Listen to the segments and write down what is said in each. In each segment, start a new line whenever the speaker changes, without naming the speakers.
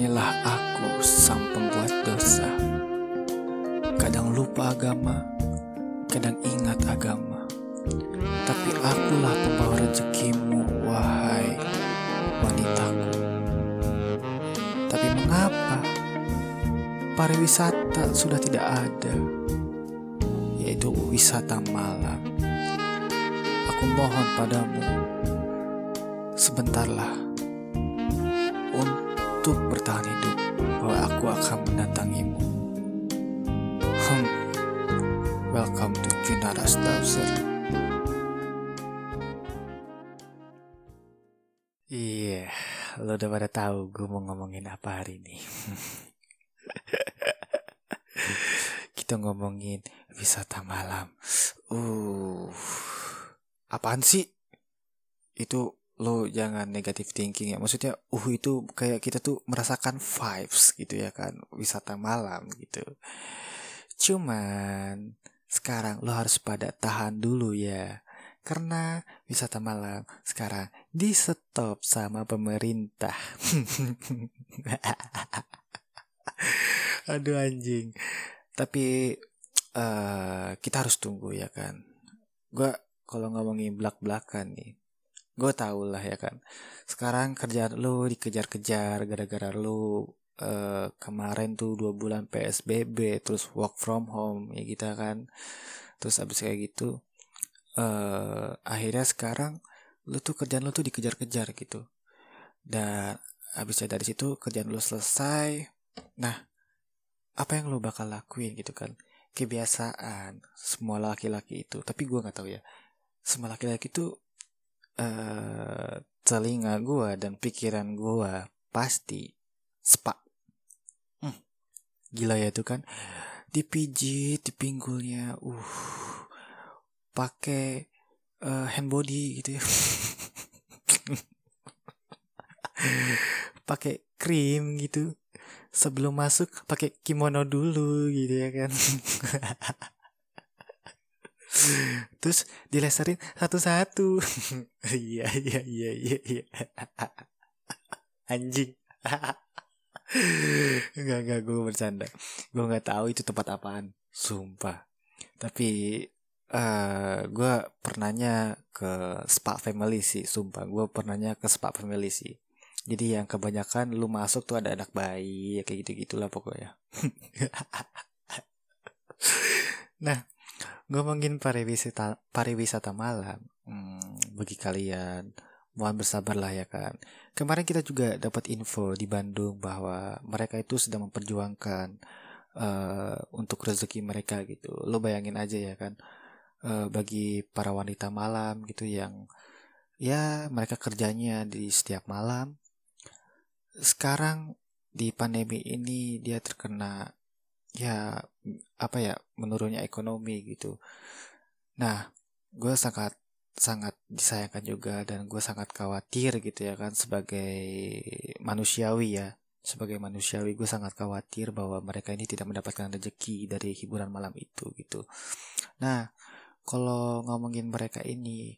Inilah aku sang pembuat dosa. Kadang lupa agama Kadang ingat agama. Tapi akulah pembawa rezekimu Wahai wanitaku. Tapi mengapa Pariwisata sudah tidak ada Yaitu wisata malam? Aku mohon padamu Sebentarlah untuk bertahan hidup bahwa aku akan mendatangimu. Hmm. Welcome to Junaras Dawser. Iya, yeah, lo udah pada tahu gue mau ngomongin apa hari ini. Kita ngomongin wisata malam. Uh, apaan sih? Itu lo jangan negatif thinking ya. Maksudnya uh itu kayak kita tuh merasakan vibes gitu ya kan wisata malam gitu. Cuman sekarang lo harus pada tahan dulu ya. Karena wisata malam sekarang di stop sama pemerintah. Aduh anjing. Tapi uh, kita harus tunggu ya kan. Gue kalau ngomongin belak belakan nih gue tau lah ya kan sekarang kerjaan lu dikejar-kejar gara-gara lu uh, kemarin tuh dua bulan psbb terus work from home ya kita gitu kan. Terus abis kayak gitu uh, akhirnya sekarang lu tuh kerjaan lu tuh dikejar-kejar gitu. Dan abisnya dari situ kerjaan lu selesai. Nah apa yang lu bakal lakuin gitu kan? Kebiasaan semua laki-laki itu. Tapi gue nggak tahu ya semua laki-laki itu uh, telinga gue dan pikiran gue pasti spa. Hmm, gila ya itu kan dipijit di pinggulnya, uh, pakai uh, hand body gitu ya. pakai krim gitu sebelum masuk pakai kimono dulu gitu ya kan terus dilesarin satu-satu. Iya iya iya iya iya. Anjing. Enggak, enggak, gue bercanda. Gue gak tahu itu tempat apaan. Sumpah. Tapi uh, Gue pernahnya ke Spa Family sih Sumpah, gue pernahnya ke Spa Family sih. Jadi yang kebanyakan lu masuk tuh ada anak bayi Kayak gitu-gitulah pokoknya. Nah Ngomongin pariwisata pariwisata malam, hmm, bagi kalian mohon bersabarlah ya kan. Kemarin kita juga dapat info di Bandung bahwa mereka itu sedang memperjuangkan uh, untuk rezeki mereka gitu. Lo bayangin aja ya kan, uh, bagi para wanita malam gitu yang ya mereka kerjanya di setiap malam. Sekarang di pandemi ini dia terkena ya apa ya menurunnya ekonomi gitu. Nah, gue sangat sangat disayangkan juga dan gue sangat khawatir gitu ya kan sebagai manusiawi ya. Sebagai manusiawi gue sangat khawatir bahwa mereka ini tidak mendapatkan rezeki dari hiburan malam itu gitu. Nah kalau ngomongin mereka ini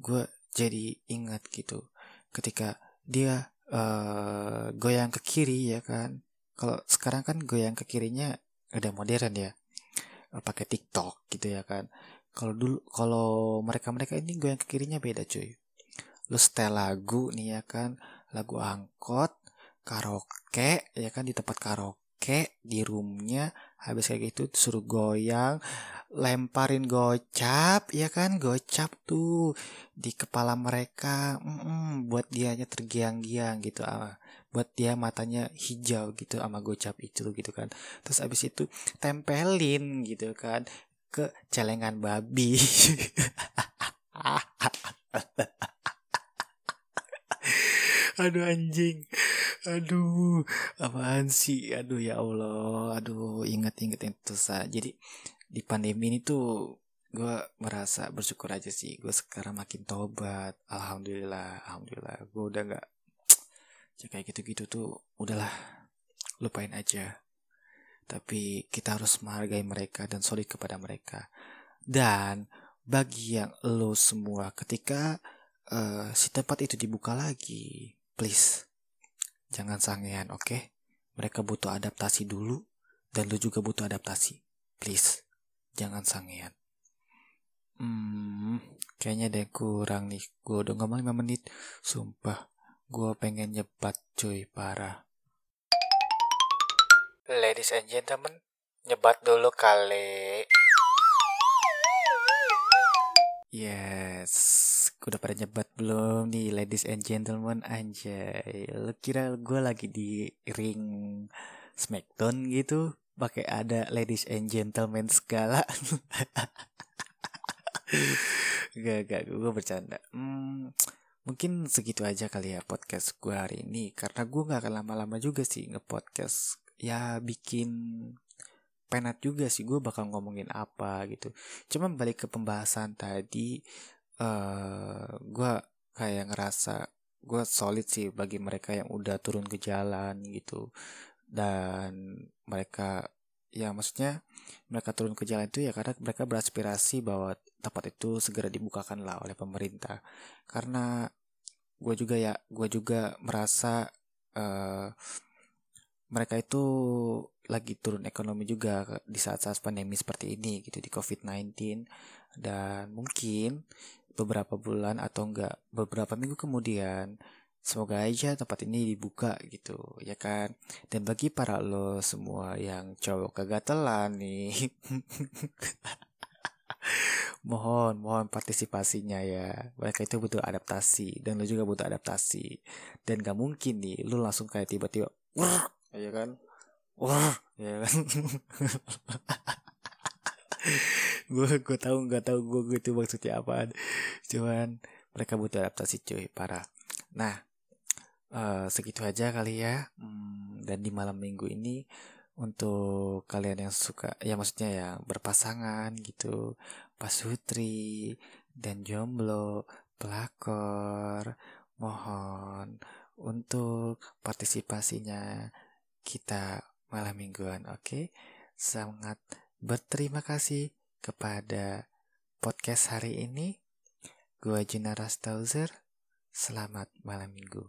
gue jadi ingat gitu ketika dia uh, goyang ke kiri ya kan. Kalau sekarang kan goyang ke kirinya udah modern ya. Eh, pakai TikTok gitu ya kan. Kalau dulu kalau mereka mereka ini gue yang ke kirinya beda cuy. Lu setel lagu nih ya kan. Lagu angkot karaoke ya kan di tempat karaoke di roomnya habis kayak gitu suruh goyang lemparin gocap ya kan gocap tuh di kepala mereka. Mm -mm, buat dianya tergiang-giang gitu ah buat dia matanya hijau gitu sama gocap itu gitu kan. Terus abis itu tempelin gitu kan ke celengan babi. Aduh anjing. Aduh apaan sih? Aduh ya Allah. Aduh inget-inget itu sa jadi di pandemi ini tuh gue merasa bersyukur aja sih gue sekarang makin tobat alhamdulillah alhamdulillah gue udah nggak ya kayak gitu-gitu tuh udahlah lupain aja tapi kita harus menghargai mereka dan solid kepada mereka dan bagi yang lo semua ketika uh, si tempat itu dibuka lagi please jangan sangean oke okay? mereka butuh adaptasi dulu dan lu juga butuh adaptasi. Please, jangan sangean. Kayaknya deh kurang nih. Gue udah ngomong 5 menit. Sumpah, gue pengen nyebat cuy, parah. Ladies and gentlemen, nyebat dulu kali. Yes, udah pada nyebat belum nih ladies and gentlemen anjay. Lu kira gue lagi di ring Smackdown gitu? Pakai ada ladies and gentlemen segala. gak, gak, gue bercanda. Hmm, mungkin segitu aja kali ya podcast gue hari ini. Karena gue gak akan lama-lama juga sih nge-podcast. Ya bikin penat juga sih gue bakal ngomongin apa gitu. Cuman balik ke pembahasan tadi, uh, eh, gue kayak ngerasa gue solid sih bagi mereka yang udah turun ke jalan gitu dan mereka ya maksudnya mereka turun ke jalan itu ya karena mereka beraspirasi bahwa tempat itu segera dibukakan lah oleh pemerintah. Karena gue juga ya gue juga merasa uh, mereka itu lagi turun ekonomi juga di saat-saat pandemi seperti ini gitu di COVID-19 dan mungkin beberapa bulan atau enggak beberapa minggu kemudian semoga aja tempat ini dibuka gitu ya kan? Dan bagi para lo semua yang cowok kegatelan nih mohon mohon partisipasinya ya. Mereka itu butuh adaptasi dan lo juga butuh adaptasi. Dan gak mungkin nih lo langsung kayak tiba-tiba ya kan? Wah ya kan? Gue gue tahu nggak tahu gue gue itu maksudnya apa cuman mereka butuh adaptasi cuy. Parah. Nah uh, segitu aja kali ya. Hmm, dan di malam minggu ini untuk kalian yang suka ya maksudnya ya berpasangan gitu pasutri dan jomblo pelakor mohon untuk partisipasinya kita malam mingguan. Oke, sangat berterima kasih kepada podcast hari ini. Gua Junara Stauzer. Selamat malam minggu.